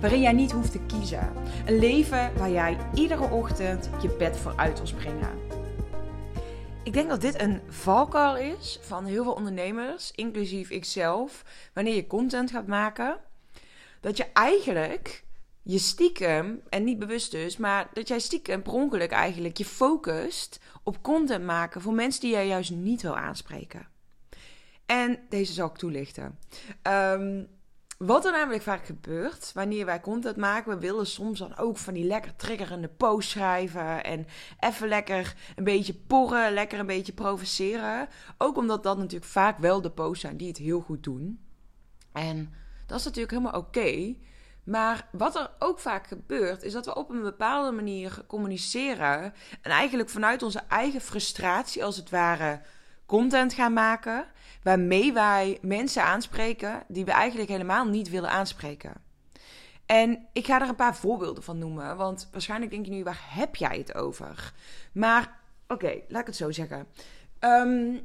waarin jij niet hoeft te kiezen. Een leven waar jij iedere ochtend je bed voor uit wil springen. Ik denk dat dit een valkuil is van heel veel ondernemers, inclusief ikzelf, wanneer je content gaat maken. Dat je eigenlijk je stiekem, en niet bewust dus, maar dat jij stiekem per ongeluk eigenlijk je focust op content maken voor mensen die jij juist niet wil aanspreken. En deze zal ik toelichten. Um, wat er namelijk vaak gebeurt, wanneer wij content maken, we willen soms dan ook van die lekker triggerende posts schrijven en even lekker een beetje porren, lekker een beetje provoceren. Ook omdat dat natuurlijk vaak wel de posts zijn die het heel goed doen. En dat is natuurlijk helemaal oké. Maar wat er ook vaak gebeurt, is dat we op een bepaalde manier communiceren. En eigenlijk vanuit onze eigen frustratie, als het ware, content gaan maken waarmee wij mensen aanspreken die we eigenlijk helemaal niet willen aanspreken. En ik ga er een paar voorbeelden van noemen, want waarschijnlijk denk je nu, waar heb jij het over? Maar oké, laat ik het zo zeggen. Um,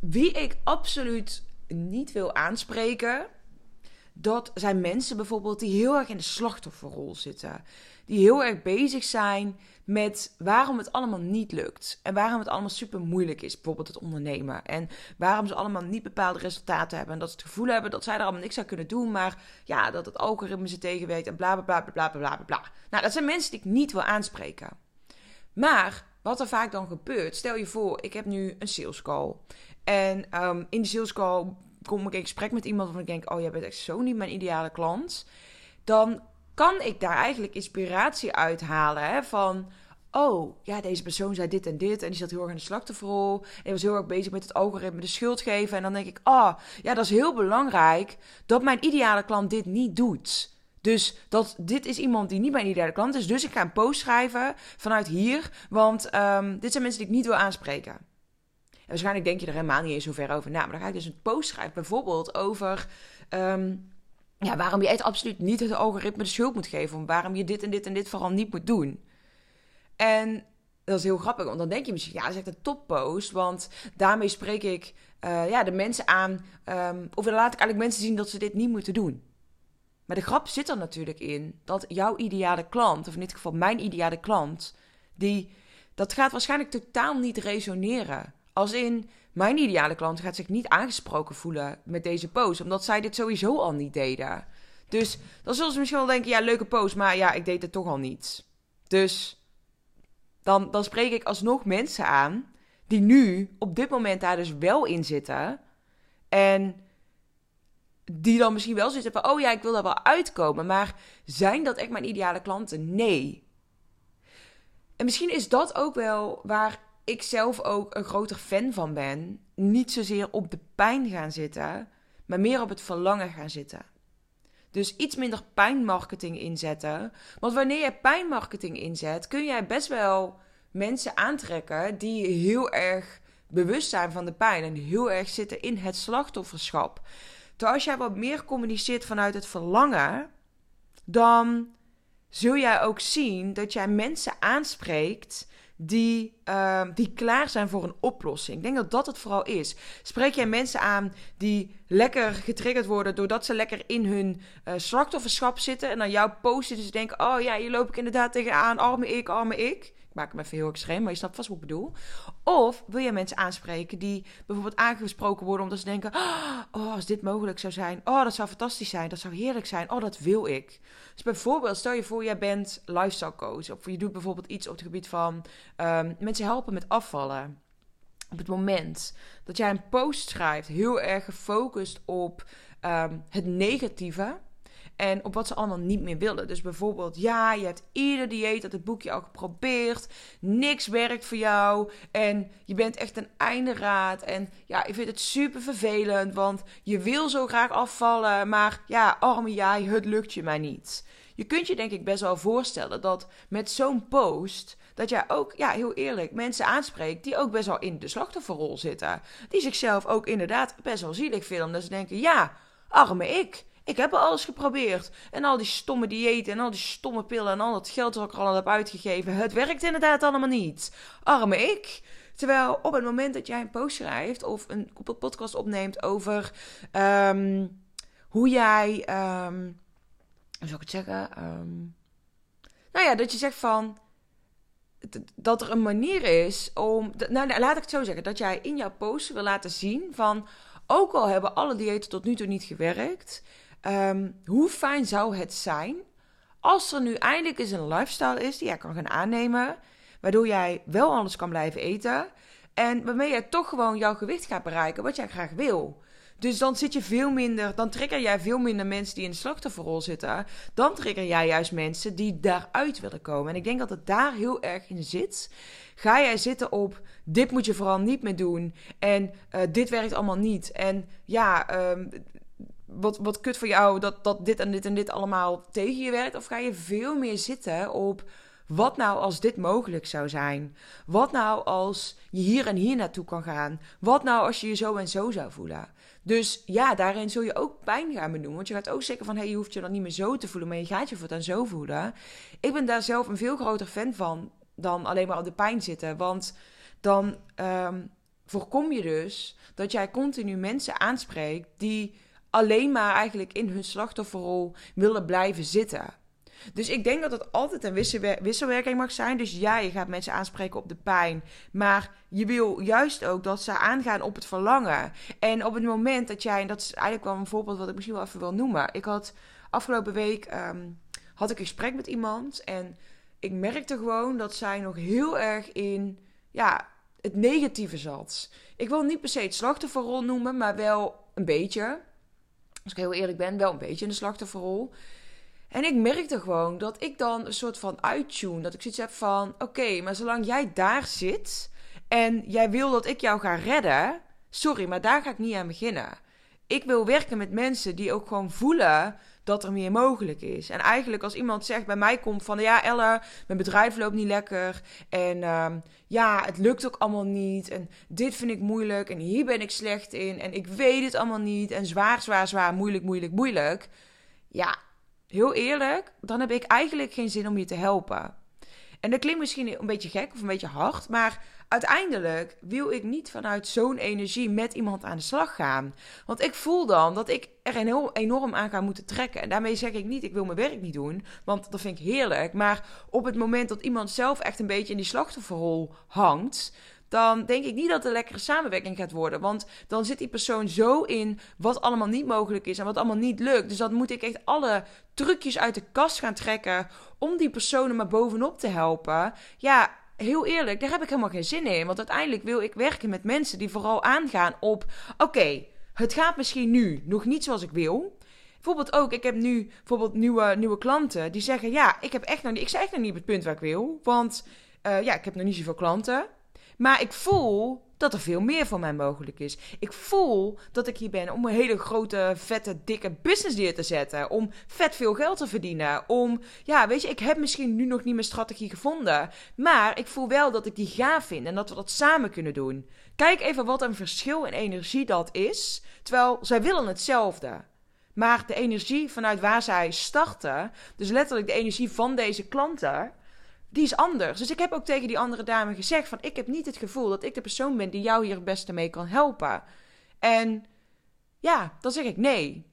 wie ik absoluut niet wil aanspreken, dat zijn mensen bijvoorbeeld die heel erg in de slachtofferrol zitten. Die heel erg bezig zijn met waarom het allemaal niet lukt. En waarom het allemaal super moeilijk is, bijvoorbeeld het ondernemen. En waarom ze allemaal niet bepaalde resultaten hebben. En dat ze het gevoel hebben dat zij er allemaal niks aan kunnen doen. Maar ja, dat het algoritme ze tegenwerkt en bla bla bla bla bla bla. Nou, dat zijn mensen die ik niet wil aanspreken. Maar wat er vaak dan gebeurt, stel je voor, ik heb nu een sales call. En um, in de sales call kom ik in gesprek met iemand waarvan ik denk: oh, jij bent echt zo niet mijn ideale klant. Dan kan ik daar eigenlijk inspiratie uithalen hè, van. Oh, ja, deze persoon zei dit en dit. En die zat heel erg in de slachtofferrol. En was heel erg bezig met het algoritme de schuld geven. En dan denk ik, ah, oh, ja, dat is heel belangrijk dat mijn ideale klant dit niet doet. Dus dat, dit is iemand die niet mijn ideale klant is. Dus ik ga een post schrijven vanuit hier. Want um, dit zijn mensen die ik niet wil aanspreken. Waarschijnlijk denk je er helemaal niet eens zo ver over na. Maar dan ga ik dus een post schrijven, bijvoorbeeld over. Um, ja, waarom je het absoluut niet het algoritme de schuld moet geven. Waarom je dit en dit en dit vooral niet moet doen. En dat is heel grappig, want dan denk je misschien, ja, dat is echt een toppost. Want daarmee spreek ik uh, ja, de mensen aan, um, of dan laat ik eigenlijk mensen zien dat ze dit niet moeten doen. Maar de grap zit er natuurlijk in dat jouw ideale klant, of in dit geval mijn ideale klant, die, dat gaat waarschijnlijk totaal niet resoneren. Als in, mijn ideale klant gaat zich niet aangesproken voelen met deze post, omdat zij dit sowieso al niet deden. Dus dan zullen ze misschien wel denken: ja, leuke post, maar ja, ik deed het toch al niet. Dus dan, dan spreek ik alsnog mensen aan die nu op dit moment daar dus wel in zitten. En die dan misschien wel zitten van: oh ja, ik wil daar wel uitkomen. Maar zijn dat echt mijn ideale klanten? Nee. En misschien is dat ook wel waar ik zelf ook een groter fan van ben. Niet zozeer op de pijn gaan zitten, maar meer op het verlangen gaan zitten. Dus iets minder pijnmarketing inzetten. Want wanneer je pijnmarketing inzet, kun jij best wel mensen aantrekken die heel erg bewust zijn van de pijn en heel erg zitten in het slachtofferschap. Terwijl als jij wat meer communiceert vanuit het verlangen, dan zul jij ook zien dat jij mensen aanspreekt die, uh, die klaar zijn voor een oplossing. Ik denk dat dat het vooral is. Spreek jij mensen aan die lekker getriggerd worden doordat ze lekker in hun uh, slachtofferschap zitten en dan jouw posten dus denken: oh ja, hier loop ik inderdaad tegenaan, arme ik, arme ik. Ik maak hem even heel extreem, maar je snapt vast wat ik bedoel. Of wil je mensen aanspreken die bijvoorbeeld aangesproken worden omdat ze denken: Oh, als dit mogelijk zou zijn, oh, dat zou fantastisch zijn, dat zou heerlijk zijn, oh, dat wil ik. Dus bijvoorbeeld, stel je voor, jij bent lifestyle coach, of je doet bijvoorbeeld iets op het gebied van um, mensen helpen met afvallen. Op het moment dat jij een post schrijft, heel erg gefocust op um, het negatieve en op wat ze allemaal niet meer willen. Dus bijvoorbeeld, ja, je hebt ieder dieet uit het boekje al geprobeerd. Niks werkt voor jou. En je bent echt een einde raad. En ja, ik vind het super vervelend. Want je wil zo graag afvallen. Maar ja, arme jij, het lukt je maar niet. Je kunt je denk ik best wel voorstellen dat met zo'n post dat jij ook, ja, heel eerlijk, mensen aanspreekt die ook best wel in de slachtofferrol zitten. Die zichzelf ook inderdaad best wel zielig vinden. Dat ze denken, ja, arme ik. Ik heb alles geprobeerd. En al die stomme diëten en al die stomme pillen en al dat geld dat ik er al heb uitgegeven. Het werkt inderdaad allemaal niet. Arme ik. Terwijl op het moment dat jij een post schrijft of een podcast opneemt over ehm, hoe jij. Um, hoe zou ik het zeggen? Ehm, nou ja, dat je zegt van. Dat er een manier is om. Nou, laat ik het zo zeggen. Dat jij in jouw post wil laten zien van. Ook al hebben alle diëten tot nu toe niet gewerkt. Um, hoe fijn zou het zijn als er nu eindelijk eens een lifestyle is die jij kan gaan aannemen, waardoor jij wel anders kan blijven eten en waarmee je toch gewoon jouw gewicht gaat bereiken wat jij graag wil. Dus dan zit je veel minder, dan trigger jij veel minder mensen die in de slachtofferrol zitten. Dan trigger jij juist mensen die daaruit willen komen. En ik denk dat het daar heel erg in zit. Ga jij zitten op dit moet je vooral niet meer doen en uh, dit werkt allemaal niet. En ja, um, wat, wat kut voor jou dat, dat dit en dit en dit allemaal tegen je werkt? Of ga je veel meer zitten op wat nou als dit mogelijk zou zijn? Wat nou als je hier en hier naartoe kan gaan? Wat nou als je je zo en zo zou voelen? Dus ja, daarin zul je ook pijn gaan benoemen. Want je gaat ook zeggen van, hé, hey, je hoeft je dan niet meer zo te voelen, maar je gaat je voortaan zo voelen. Ik ben daar zelf een veel groter fan van dan alleen maar op de pijn zitten. Want dan um, voorkom je dus dat jij continu mensen aanspreekt die alleen maar eigenlijk in hun slachtofferrol willen blijven zitten. Dus ik denk dat het altijd een wisselwerking mag zijn. Dus ja, je gaat mensen aanspreken op de pijn. Maar je wil juist ook dat ze aangaan op het verlangen. En op het moment dat jij, en dat is eigenlijk wel een voorbeeld wat ik misschien wel even wil noemen. Ik had afgelopen week um, had ik een gesprek met iemand. En ik merkte gewoon dat zij nog heel erg in ja, het negatieve zat. Ik wil niet per se het slachtofferrol noemen, maar wel een beetje als ik heel eerlijk ben, wel een beetje in de slachtofferrol. En ik merkte gewoon dat ik dan een soort van uittune. Dat ik zoiets heb van: oké, maar zolang jij daar zit en jij wil dat ik jou ga redden, sorry, maar daar ga ik niet aan beginnen. Ik wil werken met mensen die ook gewoon voelen dat er meer mogelijk is. En eigenlijk als iemand zegt bij mij komt van ja, Ella, mijn bedrijf loopt niet lekker en uh, ja, het lukt ook allemaal niet en dit vind ik moeilijk en hier ben ik slecht in en ik weet het allemaal niet en zwaar, zwaar, zwaar, moeilijk, moeilijk, moeilijk. Ja, heel eerlijk, dan heb ik eigenlijk geen zin om je te helpen. En dat klinkt misschien een beetje gek of een beetje hard, maar uiteindelijk wil ik niet vanuit zo'n energie met iemand aan de slag gaan. Want ik voel dan dat ik er heel enorm aan ga moeten trekken. En daarmee zeg ik niet, ik wil mijn werk niet doen, want dat vind ik heerlijk. Maar op het moment dat iemand zelf echt een beetje in die slachtofferrol hangt, dan denk ik niet dat een lekkere samenwerking gaat worden. Want dan zit die persoon zo in wat allemaal niet mogelijk is en wat allemaal niet lukt. Dus dan moet ik echt alle trucjes uit de kast gaan trekken om die personen maar bovenop te helpen. Ja, heel eerlijk, daar heb ik helemaal geen zin in. Want uiteindelijk wil ik werken met mensen die vooral aangaan op: oké, het gaat misschien nu nog niet zoals ik wil. Bijvoorbeeld ook, ik heb nu bijvoorbeeld nieuwe, nieuwe klanten die zeggen: Ja, ik heb echt nog niet, ik echt nog niet op het punt waar ik wil. Want uh, ja, ik heb nog niet zoveel klanten. Maar ik voel dat er veel meer voor mij mogelijk is. Ik voel dat ik hier ben om een hele grote, vette, dikke business neer te zetten. Om vet veel geld te verdienen. Om, ja, weet je, ik heb misschien nu nog niet mijn strategie gevonden. Maar ik voel wel dat ik die gaaf vind en dat we dat samen kunnen doen. Kijk even wat een verschil in energie dat is. Terwijl zij willen hetzelfde. Maar de energie vanuit waar zij starten, dus letterlijk de energie van deze klanten, die is anders. Dus ik heb ook tegen die andere dame gezegd van... ik heb niet het gevoel dat ik de persoon ben die jou hier het beste mee kan helpen. En ja, dan zeg ik nee.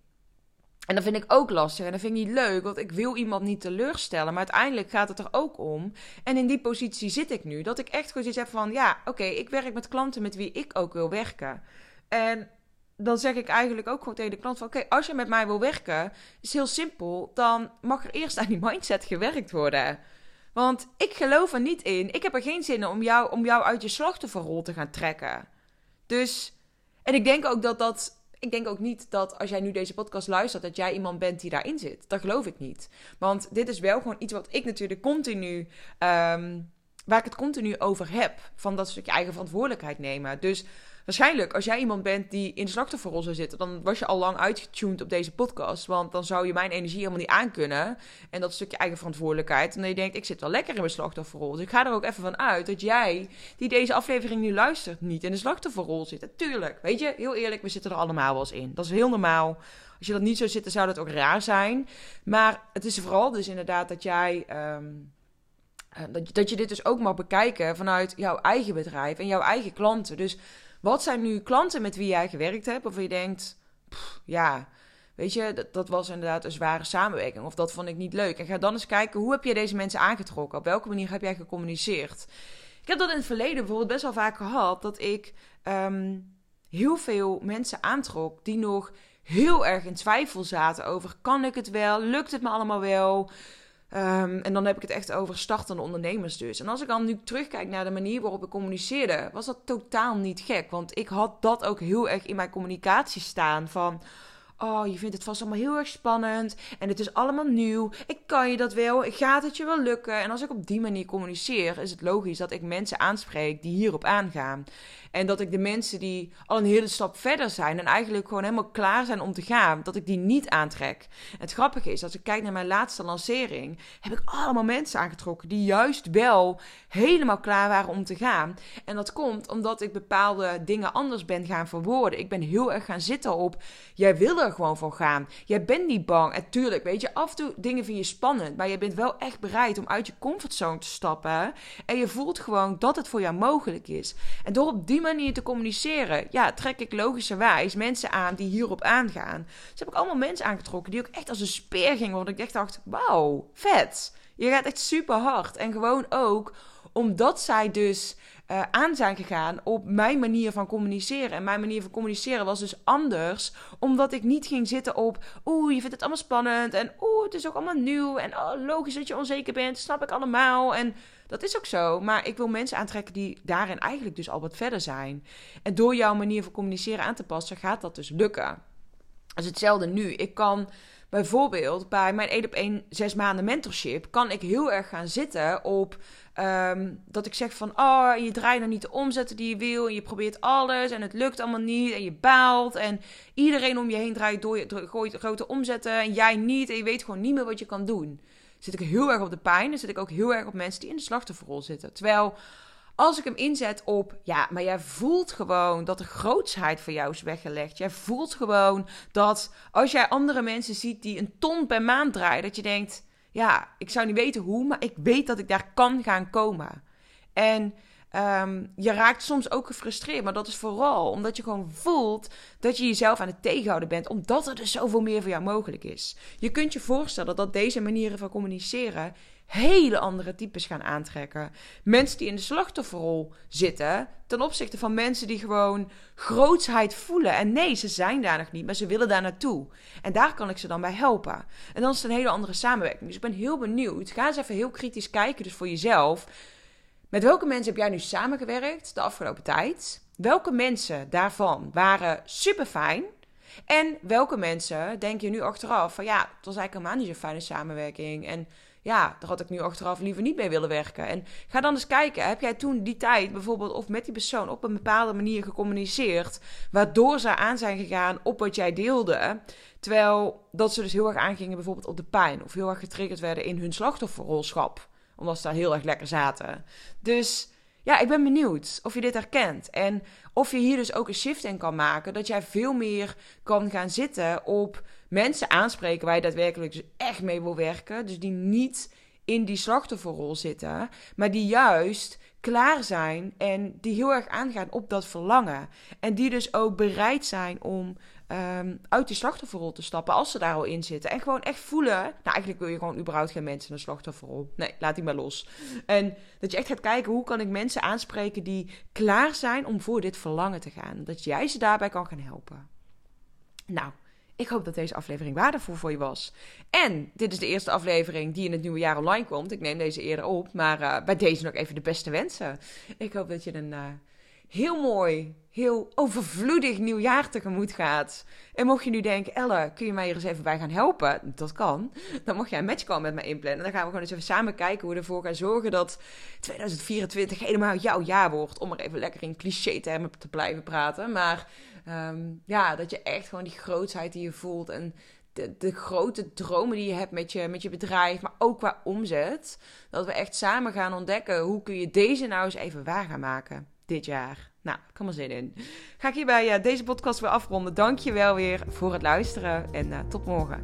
En dat vind ik ook lastig en dat vind ik niet leuk, want ik wil iemand niet teleurstellen. Maar uiteindelijk gaat het er ook om. En in die positie zit ik nu. Dat ik echt gewoon zoiets heb van, ja, oké, ik werk met klanten met wie ik ook wil werken. En dan zeg ik eigenlijk ook gewoon tegen de klant van... oké, als je met mij wil werken, is heel simpel... dan mag er eerst aan die mindset gewerkt worden. Want ik geloof er niet in. Ik heb er geen zin in om jou, om jou uit je slachtofferrol te gaan trekken. Dus... En ik denk ook dat dat ik denk ook niet dat als jij nu deze podcast luistert, dat jij iemand bent die daarin zit. Dat geloof ik niet. Want dit is wel gewoon iets wat ik natuurlijk continu. Um, waar ik het continu over heb. Van dat stukje eigen verantwoordelijkheid nemen. Dus Waarschijnlijk, als jij iemand bent die in de slachtofferrol zou zitten, dan was je al lang uitgetuned op deze podcast. Want dan zou je mijn energie helemaal niet aankunnen. En dat stukje eigen verantwoordelijkheid. En dan je denkt, ik zit wel lekker in mijn slachtofferrol. Dus ik ga er ook even van uit dat jij, die deze aflevering nu luistert, niet in de slachtofferrol zit. Natuurlijk, weet je, heel eerlijk, we zitten er allemaal wel eens in. Dat is heel normaal. Als je dat niet zou zitten, zou dat ook raar zijn. Maar het is vooral dus inderdaad dat jij. Ehm, eh, dat je dit dus ook mag bekijken vanuit jouw eigen bedrijf en jouw eigen klanten. Dus wat zijn nu klanten met wie jij gewerkt hebt, of je denkt, ja, weet je, dat, dat, was inderdaad een zware samenwerking, of dat vond ik niet leuk. En ga dan eens kijken, hoe heb je deze mensen aangetrokken? Op welke manier heb jij gecommuniceerd? Ik heb dat in het verleden bijvoorbeeld best wel vaak gehad, dat ik ehm, heel veel mensen aantrok die nog heel erg in twijfel zaten over, kan ik het wel? Lukt het me allemaal wel? Ehm, en dan heb ik het echt over startende ondernemers dus. En als ik dan nu terugkijk naar de manier waarop ik communiceerde, was dat totaal niet gek. Want ik had dat ook heel erg in mijn communicatie staan van... Oh, je vindt het vast allemaal heel erg spannend. En het is allemaal nieuw. Ik kan je dat wel. Gaat het je wel lukken? En als ik op die manier communiceer, is het logisch dat ik mensen aanspreek die hierop aangaan. En dat ik de mensen die al een hele stap verder zijn en eigenlijk gewoon helemaal klaar zijn om te gaan, dat ik die niet aantrek. het grappige is, als ik kijk naar mijn laatste lancering, heb ik allemaal mensen aangetrokken die juist wel helemaal klaar waren om te gaan. En dat komt omdat ik bepaalde dingen anders ben gaan verwoorden. Ik ben heel erg gaan zitten op, jij wil er gewoon voor gaan. Jij bent niet bang. En tuurlijk, weet je, af en toe dingen vind je spannend, maar je bent wel echt bereid om uit je comfortzone te stappen. En je voelt gewoon dat het voor jou mogelijk is. En door op die manier te communiceren, ja, trek ik logischerwijs mensen aan die hierop aangaan. Dus heb ik allemaal mensen aangetrokken die ook echt als een speer gingen. Want ik echt dacht, wauw, vet. Je gaat echt super hard. En gewoon ook omdat zij dus uh, aan zijn gegaan op mijn manier van communiceren. En mijn manier van communiceren was dus anders, omdat ik niet ging zitten op, oeh, je vindt het allemaal spannend en oeh, het is ook allemaal nieuw en oh, logisch dat je onzeker bent, snap ik allemaal. En dat is ook zo, maar ik wil mensen aantrekken die daarin eigenlijk dus al wat verder zijn. En door jouw manier van communiceren aan te passen, gaat dat dus lukken. Dat is hetzelfde nu. Ik kan bijvoorbeeld bij mijn 1 op 1 zes maanden mentorship, kan ik heel erg gaan zitten op Ehm, dat ik zeg van, oh, je draait nog niet de omzetten die je wil. En je probeert alles en het lukt allemaal niet. En je baalt. En iedereen om je heen draait door, gooit grote omzetten. En jij niet. En je weet gewoon niet meer wat je kan doen. Zit ik heel erg op de pijn. Dan zit ik ook heel erg op mensen die in de slachtofferrol zitten. Terwijl als ik hem inzet op, ja, maar jij voelt gewoon dat de grootsheid voor jou is weggelegd. Jij voelt gewoon dat als jij andere mensen ziet die een ton per maand draaien, dat je denkt ja, ik zou niet weten hoe, maar ik weet dat ik daar kan gaan komen. En ehm, je raakt soms ook gefrustreerd, maar dat is vooral omdat je gewoon voelt dat je jezelf aan het tegenhouden bent, omdat er dus zoveel meer voor jou mogelijk is. Je kunt je voorstellen dat deze manieren van communiceren hele andere types gaan aantrekken. Mensen die in de slachtofferrol zitten, ten opzichte van mensen die gewoon grootsheid voelen. En nee, ze zijn daar nog niet, maar ze willen daar naartoe. En daar kan ik ze dan bij helpen. En dan is het een hele andere samenwerking. Dus ik ben heel benieuwd. Ga eens even heel kritisch kijken, dus voor jezelf. Met welke mensen heb jij nu samengewerkt de afgelopen tijd? Welke mensen daarvan waren super fijn? En welke mensen denk je nu achteraf van ja, het was eigenlijk helemaal niet zo'n fijne samenwerking. En ja, daar had ik nu achteraf liever niet mee willen werken. En ga dan eens kijken, heb jij toen die tijd bijvoorbeeld of met die persoon op een bepaalde manier gecommuniceerd, waardoor ze aan zijn gegaan op wat jij deelde, terwijl dat ze dus heel erg aangingen bijvoorbeeld op de pijn of heel erg getriggerd werden in hun slachtofferrolschap, omdat ze daar heel erg lekker zaten. Dus ja, ik ben benieuwd of je dit herkent. En of je hier dus ook een shift in kan maken. Dat jij veel meer kan gaan zitten op mensen aanspreken waar je daadwerkelijk dus echt mee wil werken. Dus die niet in die slachtofferrol zitten, maar die juist klaar zijn en die heel erg aangaan op dat verlangen. En die dus ook bereid zijn om ehm, uit die slachtofferrol te stappen als ze daar al in zitten. En gewoon echt voelen. Nou, eigenlijk wil je gewoon überhaupt geen mensen in een slachtofferrol. Nee, laat die maar los. En dat je echt gaat kijken hoe kan ik mensen aanspreken die klaar zijn om voor dit verlangen te gaan. Dat jij ze daarbij kan gaan helpen. Nou. Ik hoop dat deze aflevering waardevol voor je was. En dit is de eerste aflevering die in het nieuwe jaar online komt. Ik neem deze eerder op, maar uh, bij deze nog even de beste wensen. Ik hoop dat je een uh, heel mooi, heel overvloedig nieuwjaar tegemoet gaat. En mocht je nu denken, Elle, kun je mij hier eens even bij gaan helpen? Dat kan. Dan mag jij een matchcall met mij inplannen. Dan gaan we gewoon eens even samen kijken hoe we ervoor gaan zorgen dat 2024 helemaal jouw jaar wordt. Om er even lekker in cliché-termen te blijven praten. Maar um, ja, dat je echt gewoon die grootheid die je voelt en de, de, grote dromen die je hebt met je, met je bedrijf, maar ook qua omzet. Dat we echt samen gaan ontdekken hoe kun je deze nou eens even waar gaan maken dit jaar. Nou, kom maar zin in. Ga ik hierbij uh, deze podcast weer afronden. Dank je wel weer voor het luisteren en uh, tot morgen.